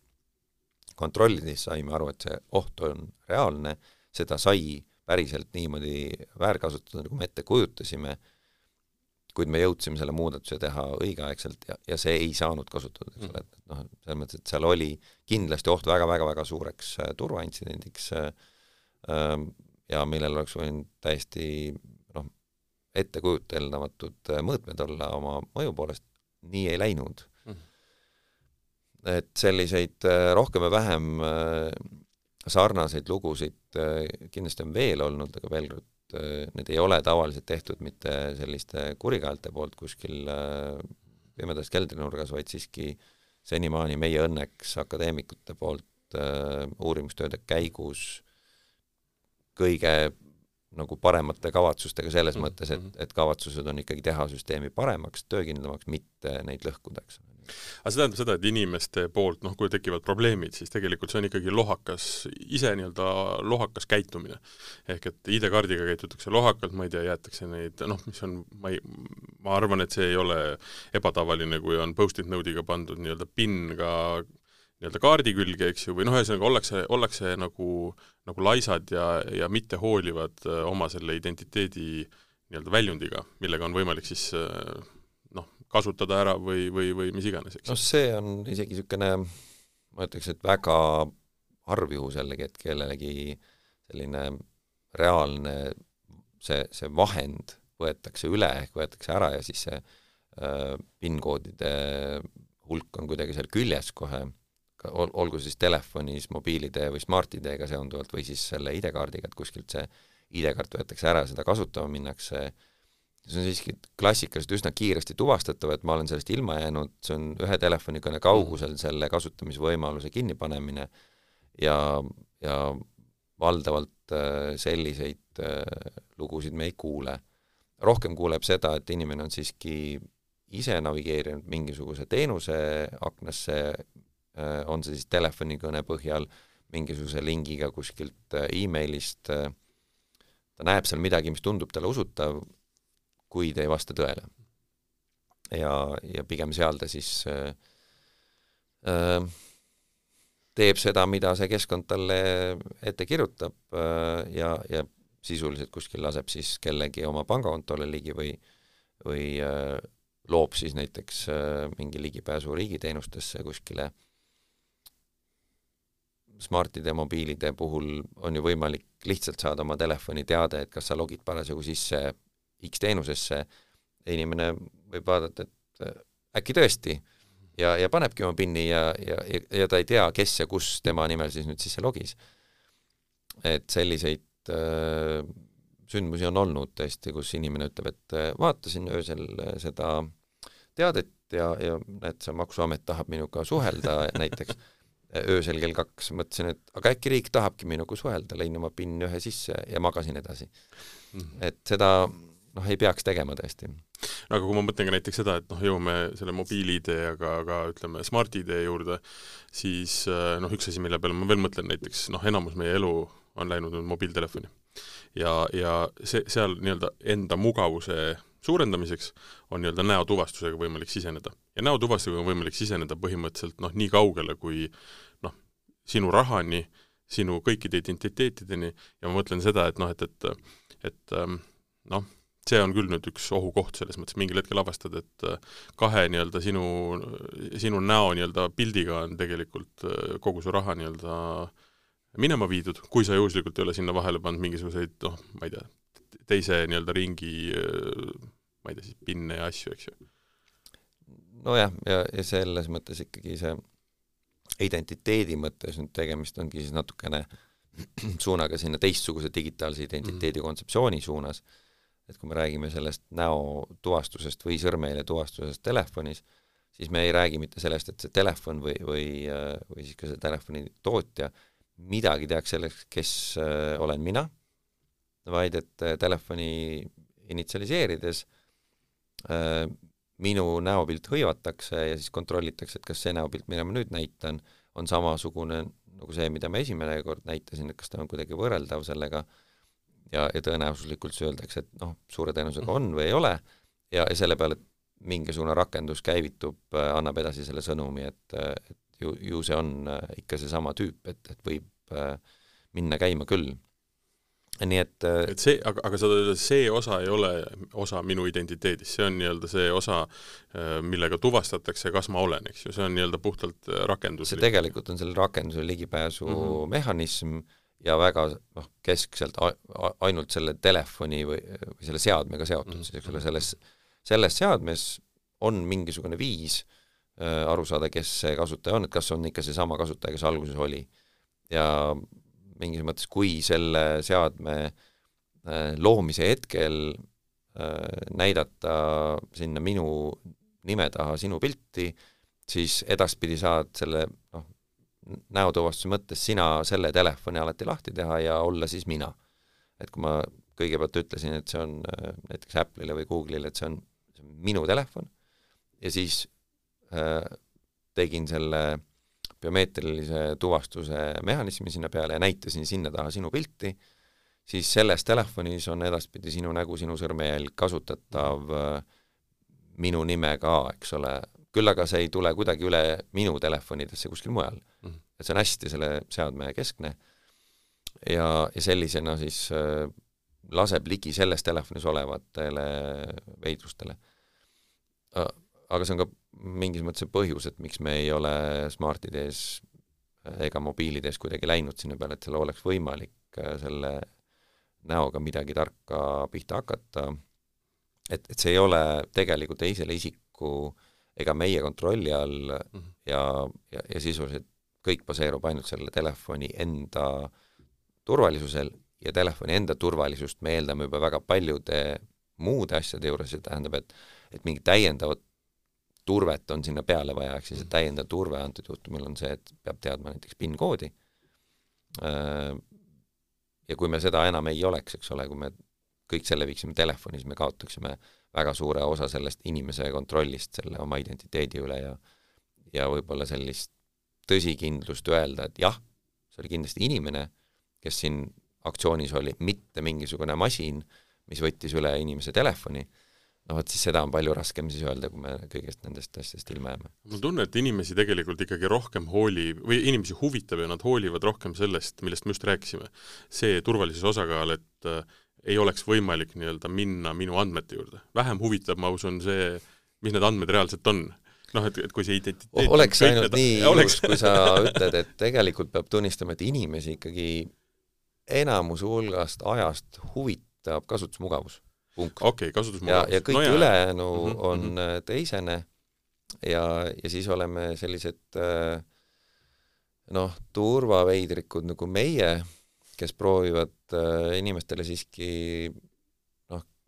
kontrollides saime aru, et see oht on reaalne, seda sai päriselt niimoodi väärkasutada, nagu me ette kujutasime kuid me jõudsime selle muudatuse teha õigeaegselt ja, ja see ei saanud kasutatud, eks ole, et noh, selles mõttes, et seal oli kindlasti oht väga-väga-väga suureks äh, turvaintsidendiks äh, äh, ja millel oleks võinud täiesti ettekujuteldamatud äh, mõõtmed olla oma mõju poolest, nii ei läinud mm. et selliseid äh, rohkem või vähem äh, sarnaseid lugusid kindlasti on veel olnud, aga veel kord need ei ole tavaliselt tehtud mitte selliste kurikaelte poolt kuskil pimedas keldrinurgas, vaid siiski senimaani meie õnneks akadeemikute poolt uurimustööde käigus kõige nagu paremate kavatsustega selles mm -hmm. mõttes, et, et kavatsused on ikkagi teha süsteemi paremaks, töökindlamaks, mitte neid lõhkuda, eks ole aga see tähendab seda, et inimeste poolt, noh, kui tekivad probleemid, siis tegelikult see on ikkagi lohakas, ise nii-öelda lohakas käitumine. ehk et ID-kaardiga käitutakse lohakalt, ma ei tea, jäetakse neid, noh, mis on, ma ei, ma arvan, et see ei ole ebatavaline, kui on post-it note'iga pandud nii-öelda PIN ka nii-öelda kaardi külge, eks ju, või noh, ühesõnaga ollakse, ollakse nagu, nagu laisad ja, ja mitte hoolivad äh, oma selle identiteedi nii-öelda väljundiga, millega on võimalik siis äh, kasutada ära või, või, või mis iganes, eks. noh, see on isegi niisugune, ma ütleks, et väga harv juhus jällegi, et kellelegi selline reaalne see, see vahend võetakse üle ehk võetakse ära ja siis see äh, PIN-koodide hulk on kuidagi seal küljes kohe, ol, olgu siis telefonis mobiil-ID või Smart-ID-ga seonduvalt või siis selle ID-kaardiga, et kuskilt see ID-kaart võetakse ära, seda kasutama minnakse see on siiski klassikaliselt üsna kiiresti tuvastatav, et ma olen sellest ilma jäänud, see on ühe telefonikõne kaugusel selle kasutamisvõimaluse kinnipanemine ja, ja valdavalt äh, selliseid äh, lugusid me ei kuule. rohkem kuuleb seda, et inimene on siiski ise navigeerinud mingisuguse teenuse aknasse, on see siis telefonikõne põhjal, mingisuguse lingiga kuskilt emailist ta näeb seal midagi, mis tundub talle usutav, kuid ei vasta tõele. ja, ja pigem seal ta siis äh, äh, teeb seda, mida see keskkond talle ette kirjutab äh, ja, ja sisuliselt kuskil laseb siis kellegi oma pangakontole ligi või, või äh, loob siis näiteks äh, mingi ligipääsu riigiteenustesse kuskile. Smartide mobiilide puhul on ju võimalik lihtsalt saada oma telefoni teade, et kas sa logid parasjagu sisse X teenusesse, inimene võib vaadata, et äh, äkki tõesti, ja, ja panebki oma PIN-i ja, ja, ja ta ei tea, kes ja kus tema nimel siis nüüd sisse logis. et selliseid äh, sündmusi on olnud tõesti, kus inimene ütleb, et äh, vaatasin öösel äh, seda teadet ja, ja näed, see Maksuamet tahab minuga suhelda näiteks öösel kell kaks, mõtlesin, et aga äkki riik tahabki minuga suhelda, lõin oma PIN ühe sisse ja magasin edasi mm. -hmm. et seda noh, ei peaks tegema tõesti. no aga kui ma mõtlen ka näiteks seda, et noh, jõuame selle mobiil-ID ja ka, ka ütleme, Smart-ID juurde, siis äh, noh, üks asi, mille peale ma veel mõtlen, näiteks noh, enamus meie elu on läinud nüüd mobiiltelefoni. ja, ja see, seal nii-öelda enda mugavuse suurendamiseks on nii-öelda näotuvastusega võimalik siseneda. ja näotuvastusega on võimalik siseneda põhimõtteliselt noh, nii kaugele kui noh, sinu rahani, sinu kõikide identiteetideni ja ma mõtlen seda, et noh, et, et et ähm, noh, see on küll nüüd üks ohukoht selles mõttes, mingil hetkel avastad, et äh, kahe nii-öelda sinu, sinu näo nii-öelda pildiga on tegelikult äh, kogu su raha nii-öelda minema viidud, kui sa juhuslikult ei ole sinna vahele pannud mingisuguseid noh, ma ei tea, teise nii-öelda ringi äh, ma ei tea siis, pinne ja asju, eks ju. nojah, ja, ja selles mõttes ikkagi see identiteedi mõttes nüüd tegemist ongi siis natukene (clears throat) suunaga sinna teistsuguse digitaalse identiteedi mm. kontseptsiooni suunas et kui me räägime sellest näotuvastusest või sõrmejälje tuvastusest telefonis, siis me ei räägi mitte sellest, et see telefon või, või, või siis ka see telefoni tootja midagi teaks selleks, kes äh, olen mina, vaid et äh, telefoni initsialiseerides äh, minu näopilt hõivatakse ja siis kontrollitakse, et kas see näopilt, mida ma nüüd näitan, on samasugune nagu see, mida ma esimene kord näitasin, et kas ta on kuidagi võrreldav sellega äh, ja, ja tõenäosuslikult siis öeldakse, et noh, suure tõenäosusega on või ei ole, ja, ja selle peale mingisugune rakendus käivitub, äh, annab edasi selle sõnumi, et, äh, et ju, ju see on äh, ikka seesama tüüp, et, et võib minna käima küll. Nii et et see, aga, aga sa ütled, see osa ei ole osa minu identiteedist, see on nii-öelda see osa, millega tuvastatakse, kas ma olen, eks ju, see on nii-öelda puhtalt rakendus. see tegelikult on selle rakenduse ligipääsu mm -hmm. mehhanism, ja väga noh, keskselt ainult selle telefoni või, või selle seadmega seotud mm, siis eks ole, selles, selles seadmes on mingisugune viis äh, aru saada, kes see kasutaja on, et kas on ikka seesama kasutaja, kes alguses oli. ja mingis mõttes, kui selle seadme äh, loomise hetkel äh, näidata sinna minu nime taha sinu pilti, siis edaspidi saad selle noh, näotuvastuse mõttes sina selle telefoni alati lahti teha ja olla siis mina. et kui ma kõigepealt ütlesin, et see on äh, näiteks Apple'ile või Google'ile, et see on, see on minu telefon, ja siis äh, tegin selle biomeetrilise tuvastuse mehhanismi sinna peale ja näitasin sinna taha sinu pilti, siis selles telefonis on edaspidi sinu nägu, sinu sõrmejälg kasutatav äh, minu nime ka, eks ole, küll aga see ei tule kuidagi üle minu telefonidesse kuskil mujal mm. -hmm. et see on hästi selle seadme keskne ja, ja sellisena siis äh, laseb ligi selles telefonis olevatele veidrustele. Aga see on ka mingis mõttes see põhjus, et miks me ei ole Smart-ID-s ega mobiilides kuidagi läinud sinna peale, et seal oleks võimalik äh, selle näoga midagi tarka pihta hakata, et, et see ei ole tegelikult teisele isiku äh, ega meie kontrolli all mm -hmm. ja, ja, ja sisuliselt kõik baseerub ainult selle telefoni enda turvalisusel ja telefoni enda turvalisust me eeldame juba väga paljude muude asjade juures, see tähendab, et et mingit täiendavat turvet on sinna peale vaja, ehk siis see täiendav turve antud juhtumil on see, et peab teadma näiteks PIN-koodi, äh, ja kui me seda enam ei oleks, eks ole, kui me kõik selle viiksime telefoni, siis me kaotaksime väga suure osa sellest inimese kontrollist selle oma identiteedi üle ja ja võib-olla sellist tõsikindlust öelda, et jah, see oli kindlasti inimene, kes siin aktsioonis oli, mitte mingisugune masin, mis võttis üle inimese telefoni, noh vot siis seda on palju raskem siis öelda, kui me kõigest nendest asjadest ilma jääme. mul tunne, et inimesi tegelikult ikkagi rohkem hooli- või inimesi huvitab ja nad hoolivad rohkem sellest, millest me just rääkisime. see turvalisuse osakaal, et äh, ei oleks võimalik nii-öelda minna minu andmete juurde. vähem huvitab, ma usun, see, mis need andmed reaalselt on noh, et, et kui see identiteet oleks ainult need, nii (laughs) ilus, kui sa ütled, et tegelikult peab tunnistama, et inimesi ikkagi enamuse hulgast ajast huvitab kasutusmugavus. Okei okay,, kasutusmugavus. ja, ja kõik no, ülejäänu mm -hmm, on mm -hmm. teisene ja, ja siis oleme sellised äh, noh, turvaveidrikud nagu meie, kes proovivad äh, inimestele siiski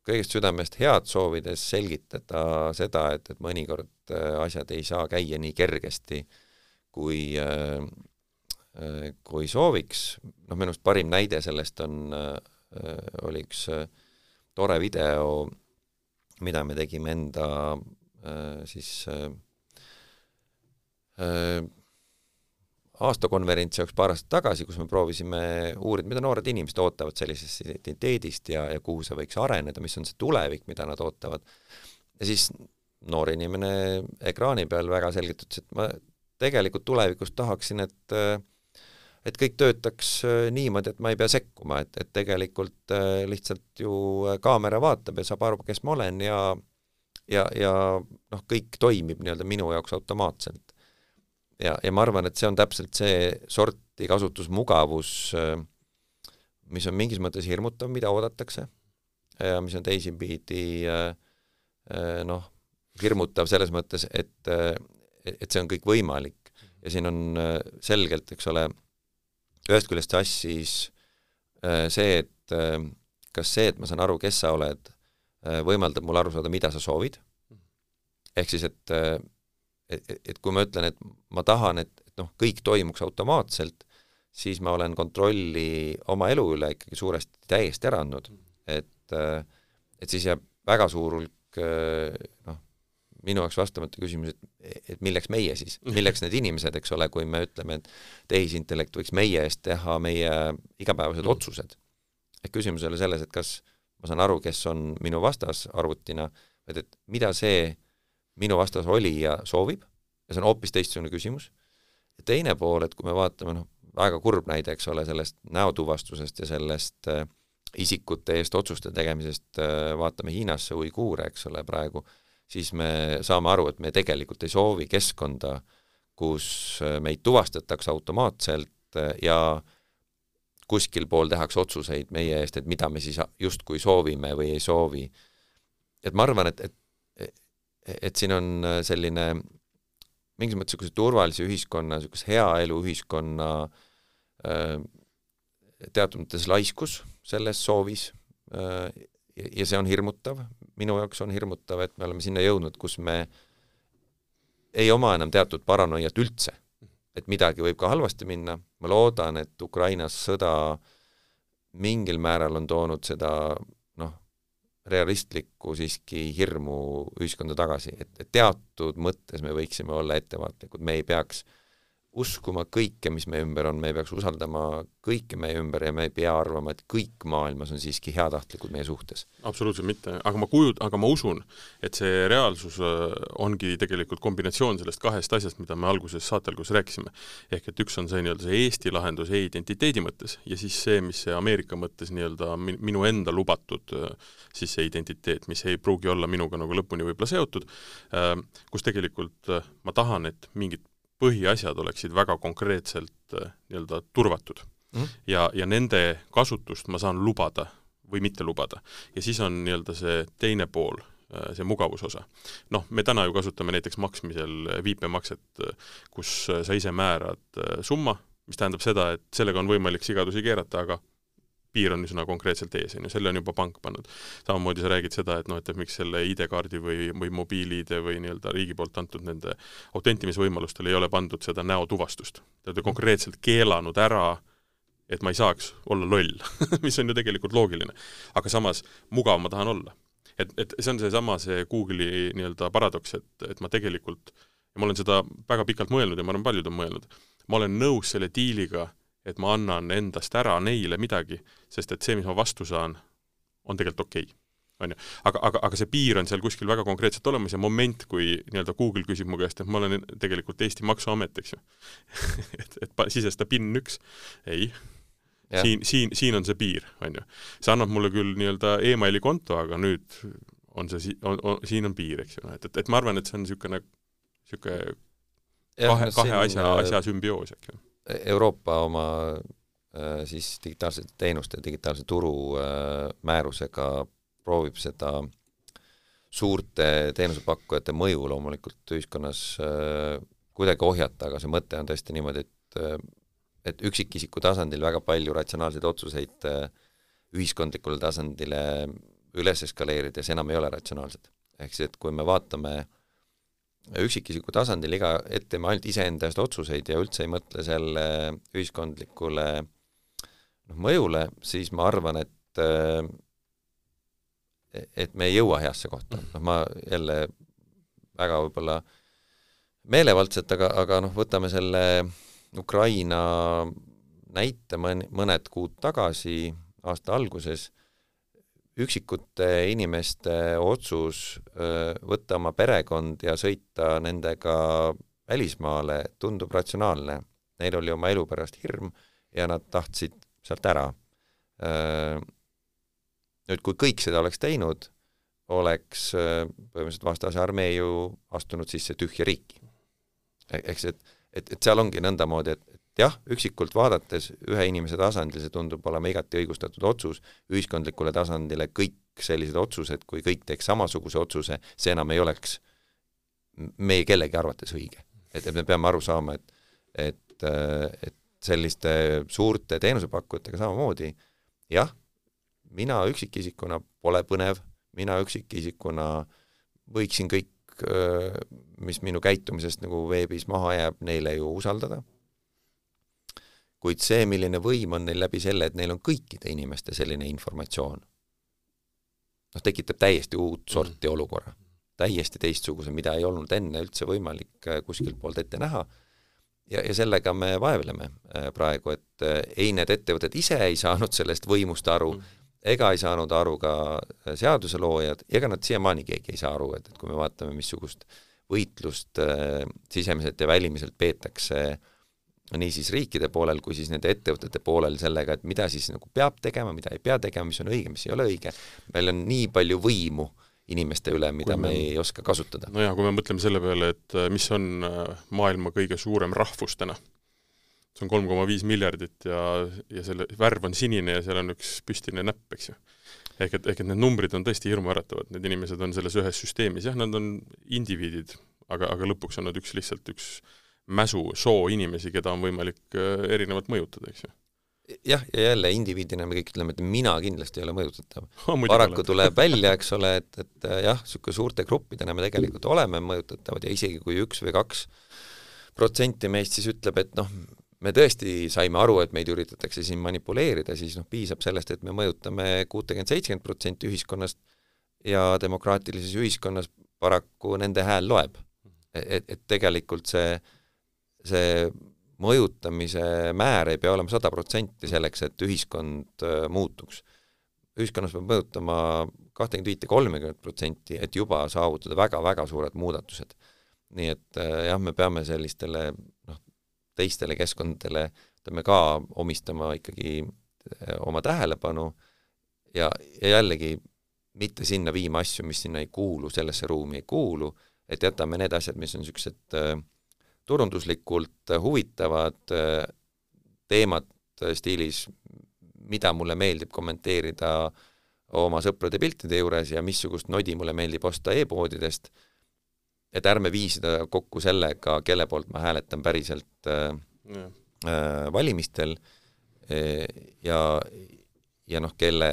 kõigest südamest head soovides selgitada seda, et, et mõnikord äh, asjad ei saa käia nii kergesti, kui äh, äh, kui sooviks, noh minu arust parim näide sellest on, oli üks tore video, mida me tegime enda siis aastakonverents jaoks paar aastat tagasi, kus me proovisime uurida, mida noored inimesed ootavad sellisest identiteedist ja, ja kuhu see võiks areneda, mis on see tulevik, mida nad ootavad. ja siis noor inimene ekraani peal väga selgelt ütles, et ma tegelikult tulevikus tahaksin, et et kõik töötaks niimoodi, et ma ei pea sekkuma, et, et tegelikult lihtsalt ju kaamera vaatab ja saab aru, kes ma olen ja ja, ja noh, kõik toimib nii-öelda minu jaoks automaatselt ja, ja ma arvan, et see on täpselt see sorti kasutusmugavus, mis on mingis mõttes hirmutav, mida oodatakse, ja mis on teisipidi noh, hirmutav selles mõttes, et, et see on kõik võimalik. ja siin on selgelt, eks ole, ühest küljest sassis see, et kas see, et ma saan aru, kes sa oled, võimaldab mul aru saada, mida sa soovid, ehk siis, et et, et kui ma ütlen, et ma tahan, et, et noh, kõik toimuks automaatselt, siis ma olen kontrolli oma elu üle ikkagi suuresti täiesti ära andnud. et, et siis jääb väga suur hulk noh, minu jaoks vastamata küsimus, et, et milleks meie siis, (laughs) milleks need inimesed, eks ole, kui me ütleme, et tehisintellekt võiks meie eest teha meie igapäevased mm. otsused. et küsimus ei ole selles, et kas ma saan aru, kes on minu vastas arvutina, vaid et mida see minu vastas oli ja soovib, ja see on hoopis teistsugune küsimus, ja teine pool, et kui me vaatame noh, väga kurb näide, eks ole, sellest näotuvastusest ja sellest äh, isikute eest otsuste tegemisest äh, vaatame Hiinasse uiguure, eks ole, praegu, siis me saame aru, et me tegelikult ei soovi keskkonda, kus äh, meid tuvastatakse automaatselt äh, ja kuskil pool tehakse otsuseid meie eest, et mida me siis justkui soovime või ei soovi. et ma arvan, et, et et siin on äh, selline mingis mõttes niisuguse turvalise ühiskonna, niisuguse hea elu ühiskonna teatud mõttes laiskus selles soovis ja see on hirmutav, minu jaoks on hirmutav, et me oleme sinna jõudnud, kus me ei oma enam teatud paranoiat üldse. et midagi võib ka halvasti minna, ma loodan, et Ukrainas sõda mingil määral on toonud seda realistlikku siiski hirmu ühiskonda tagasi, et, et teatud mõttes me võiksime olla ettevaatlikud, me ei peaks äh, uskuma kõike, mis meie ümber on, me peaks usaldama kõike meie ümber ja me ei pea arvama, et kõik maailmas on siiski heatahtlikud meie suhtes. absoluutselt mitte, aga ma kujut-, aga ma usun, et see reaalsus äh, ongi tegelikult kombinatsioon sellest kahest asjast, mida me alguses, saate alguses rääkisime. ehk et üks on see nii-öelda see Eesti lahendus e-identiteedi mõttes ja siis see, mis see Ameerika mõttes nii-öelda minu enda lubatud äh, siis see identiteet, mis ei pruugi olla minuga nagu lõpuni võib-olla seotud, äh, kus tegelikult ma tahan, et mingid põhiasjad oleksid väga konkreetselt äh, nii-öelda turvatud mm. -hmm. ja, ja nende kasutust ma saan lubada või mitte lubada. ja siis on nii-öelda see teine pool, äh, see mugavusosa. noh, me täna ju kasutame näiteks maksmisel viipemakset, äh, kus sa ise määrad summa, mis tähendab seda, et sellega on võimalik sigadusi keerata, aga piir on üsna konkreetselt ees, on ju, selle on juba pank pannud. samamoodi sa räägid seda, et noh, et miks selle ID-kaardi või, või mobiil-ID või nii-öelda riigi poolt antud nende autentimisvõimalustel ei ole pandud seda näotuvastust. Te olete konkreetselt keelanud ära, et ma ei saaks olla loll (laughs) mis on ju tegelikult loogiline. aga samas, mugav ma tahan olla. et, et see on seesama, see Google'i nii-öelda paradoks, et, et ma tegelikult, ma olen seda väga pikalt mõelnud ja ma arvan, paljud on mõelnud, ma olen nõus selle diiliga, et ma annan endast ära neile midagi, sest et see, mis ma vastu saan, on tegelikult okei okay on ju. aga, aga, aga see piir on seal kuskil väga konkreetselt olemas ja moment, kui nii-öelda Google küsib mu käest, et ma olen tegelikult Eesti Maksuamet, eks ju (laughs) et, et sisesta PIN üks, ei. siin, siin, siin on see piir, on ju. see annab mulle küll nii-öelda emaili konto, aga nüüd on see si-, on, on, siin on piir, eks ju, et, et, et ma arvan, et see on niisugune, niisugune kahe, kahe asja, asja sümbioos, eks ju. Euroopa oma äh, siis digitaalsete teenuste, digitaalse turu äh, määrusega proovib seda suurte teenusepakkujate mõju loomulikult ühiskonnas äh, kuidagi ohjata, aga see mõte on tõesti niimoodi, et äh, et üksikisiku tasandil väga palju ratsionaalseid otsuseid äh, ühiskondlikule tasandile üles eskaleerides enam ei ole ratsionaalsed. ehk siis, et kui me vaatame üksikisiku tasandil iga, et teeme ainult iseenda eest otsuseid ja üldse ei mõtle selle ühiskondlikule noh, mõjule, siis ma arvan, et et me ei jõua heasse kohta, noh ma jälle väga võib-olla meelevaldselt, aga, aga noh, võtame selle Ukraina näite mõn-, mõned kuud tagasi, aasta alguses, üksikute inimeste otsus võtta oma perekond ja sõita nendega välismaale tundub ratsionaalne. Neil oli oma elu pärast hirm ja nad tahtsid sealt ära nüüd, kui kõik seda oleks teinud, oleks põhimõtteliselt vastase armee ju astunud sisse tühja riiki. E-, eks et, et, et seal ongi nõndamoodi, et, et jah, üksikult vaadates ühe inimese tasandil see tundub olema igati õigustatud otsus, ühiskondlikule tasandile kõik sellised otsused, kui kõik teeks samasuguse otsuse, see enam ei oleks meie kellegi arvates õige. et, et me peame aru saama, et et, et selliste suurte teenusepakkujatega samamoodi jah, mina üksikisikuna pole põnev, mina üksikisikuna võiksin kõik, mis minu käitumisest nagu veebis maha jääb, neile ju usaldada. Kuid see, milline võim on neil läbi selle, et neil on kõikide inimeste selline informatsioon, noh, tekitab täiesti uut mhm. sorti mm. olukorra. täiesti teistsuguse, mida ei olnud enne üldse võimalik kuskilt poolt ette näha ja, ja sellega me vaevleme praegu, et ei, need ettevõtted ise ei saanud sellest võimust aru mm ega ei saanud aru ka seaduseloojad, ega nad siiamaani keegi ei saa aru, et, et kui me vaatame, missugust võitlust äh, sisemiselt ja välimiselt peetakse nii siis riikide poolel kui siis nende ettevõtete poolel sellega, et mida siis nagu peab tegema, mida ei pea tegema, mis on õige, mis ei ole õige, meil on nii palju võimu inimeste üle, mida me, me ei oska kasutada. nojah, kui me mõtleme selle peale, et äh, mis on äh, maailma kõige suurem rahvus täna see on kolm koma viis miljardit ja, ja selle värv on sinine ja seal on üks püstine näpp, eks ju. ehk et, ehk et need numbrid on tõesti hirmuäratavad, need inimesed on selles ühes süsteemis, jah, nad on indiviidid, aga, aga lõpuks on nad üks lihtsalt üks mäsu soo inimesi, keda on võimalik äh, erinevalt mõjutada, eks ju jah, ja jälle indiviidina me kõik ütleme, et mina kindlasti ei ole mõjutatav (laughs) oh,. paraku olen. (laughs) tuleb välja, eks ole, et, et äh, jah, niisugune suurte gruppidena me tegelikult oleme mõjutatavad ja isegi kui üks või kaks protsenti meist siis ütleb, et noh, me tõesti saime aru, et meid üritatakse siin manipuleerida, siis noh, piisab sellest, et me mõjutame kuutekümmet, seitsekümmend protsenti ühiskonnast ja demokraatilises ühiskonnas paraku nende hääl loeb. et, et tegelikult see, see mõjutamise määr ei pea olema sada protsenti selleks, et ühiskond äh, muutuks. ühiskonnas peab mõjutama kahtekümmet viite, kolmekümmet protsenti, et juba saavutada väga-väga suured muudatused. nii et äh, jah, me peame sellistele noh, teistele keskkondadele ütleme ka omistama ikkagi eh, oma tähelepanu ja, ja jällegi mitte sinna viima asju, mis sinna ei kuulu, sellesse ruumi ei kuulu, et jätame need asjad, mis on niisugused äh, turunduslikult huvitavad äh, teemad äh, stiilis, mida mulle meeldib kommenteerida oma sõprade piltide juures ja missugust nodi mulle meeldib osta e-poodidest et ärme vii seda kokku sellega, kelle poolt ma hääletan päriselt äh, äh, valimistel äh, ja, ja noh, kelle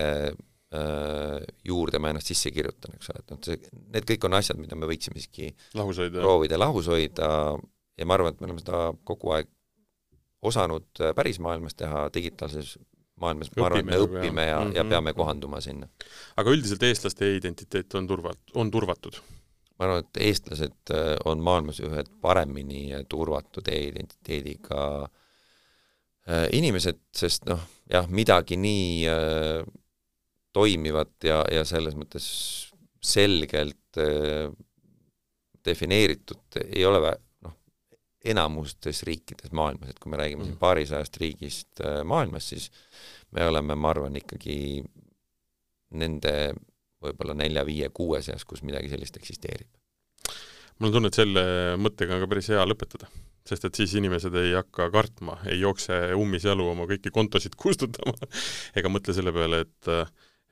juurde ma ennast sisse kirjutan, eks ole, et noh, see, need kõik on asjad, mida me võiksime siiski lahus hoida. proovida lahus hoida ja ma arvan, et me oleme seda kogu aeg osanud äh, päris maailmas teha, digitaalses maailmas, ma arvan, et me õpime ja, ja, ja mhm. peame kohanduma sinna. aga üldiselt eestlaste identiteet on turvat-, on turvatud? ma arvan, et eestlased äh, on maailmas ühed paremini turvatud e-identiteediga äh, inimesed, sest noh, jah, midagi nii äh, toimivat ja, ja selles mõttes selgelt äh, defineeritud ei ole enamustes riikides maailmas, et kui me räägime siin mm. paarisajast riigist äh, maailmas, siis me oleme, ma arvan, ikkagi nende võib-olla nelja-viie-kuue seas, kus midagi sellist eksisteerib. mul on tunne, et selle mõttega on ka päris hea lõpetada, sest et siis inimesed ei hakka kartma, ei jookse ummisjalu oma kõiki kontosid (laughs) kustutama ega mõtle selle peale, et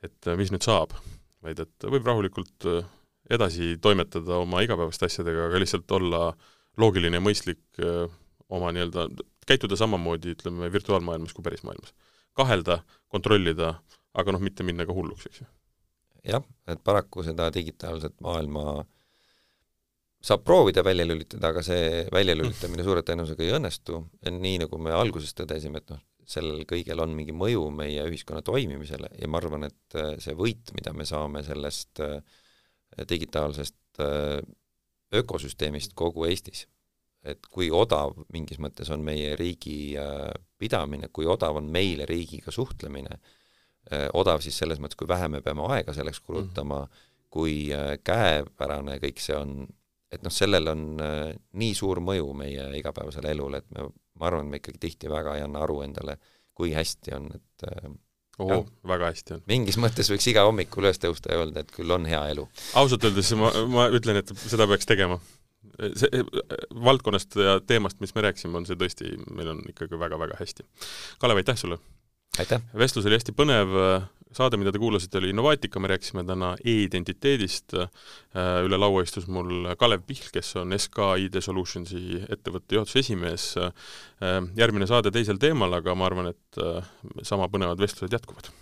et mis nüüd saab, vaid et võib rahulikult edasi toimetada oma igapäevaste asjadega, aga lihtsalt olla loogiline ja mõistlik oma nii-öelda, käituda samamoodi, ütleme, virtuaalmaailmas kui pärismaailmas. kahelda, kontrollida, aga noh, mitte minna ka hulluks, eks ju. jah, et paraku seda digitaalset maailma saab proovida välja lülitada, aga see väljalülitamine (laughs) suure tõenäosusega ei õnnestu, nii nagu me alguses tõdesime, et noh, sellel kõigel on mingi mõju meie ühiskonna toimimisele ja ma arvan, et see võit, mida me saame sellest äh, digitaalsest äh, ökosüsteemist kogu Eestis. et kui odav mingis mõttes on meie riigi äh, pidamine, kui odav on meile riigiga suhtlemine, äh, odav siis selles mõttes, kui vähe me peame aega selleks kulutama mm, -hmm. kui käepärane kõik see on, et noh, sellel on nii suur mõju meie igapäevasele elule, et me, ma arvan, me ikkagi tihti väga ei anna aru endale, kui hästi on, et oo, väga hästi on. mingis mõttes võiks iga hommikul üles tõusta ja öelda, et küll on hea elu. ausalt öeldes ma, ma ütlen, et seda peaks tegema. see valdkonnast ja teemast, mis me rääkisime, on see tõesti, meil on ikkagi väga-väga hästi. Kalev, aitäh sulle! vestlus oli hästi põnev, saade, mida te kuulasite, oli Innovaatika, me rääkisime täna e-identiteedist, üle laua istus mul Kalev Pihl, kes on SK ID Solutionsi ettevõtte juhatuse esimees, järgmine saade teisel teemal, aga ma arvan, et sama põnevad vestlused jätkuvad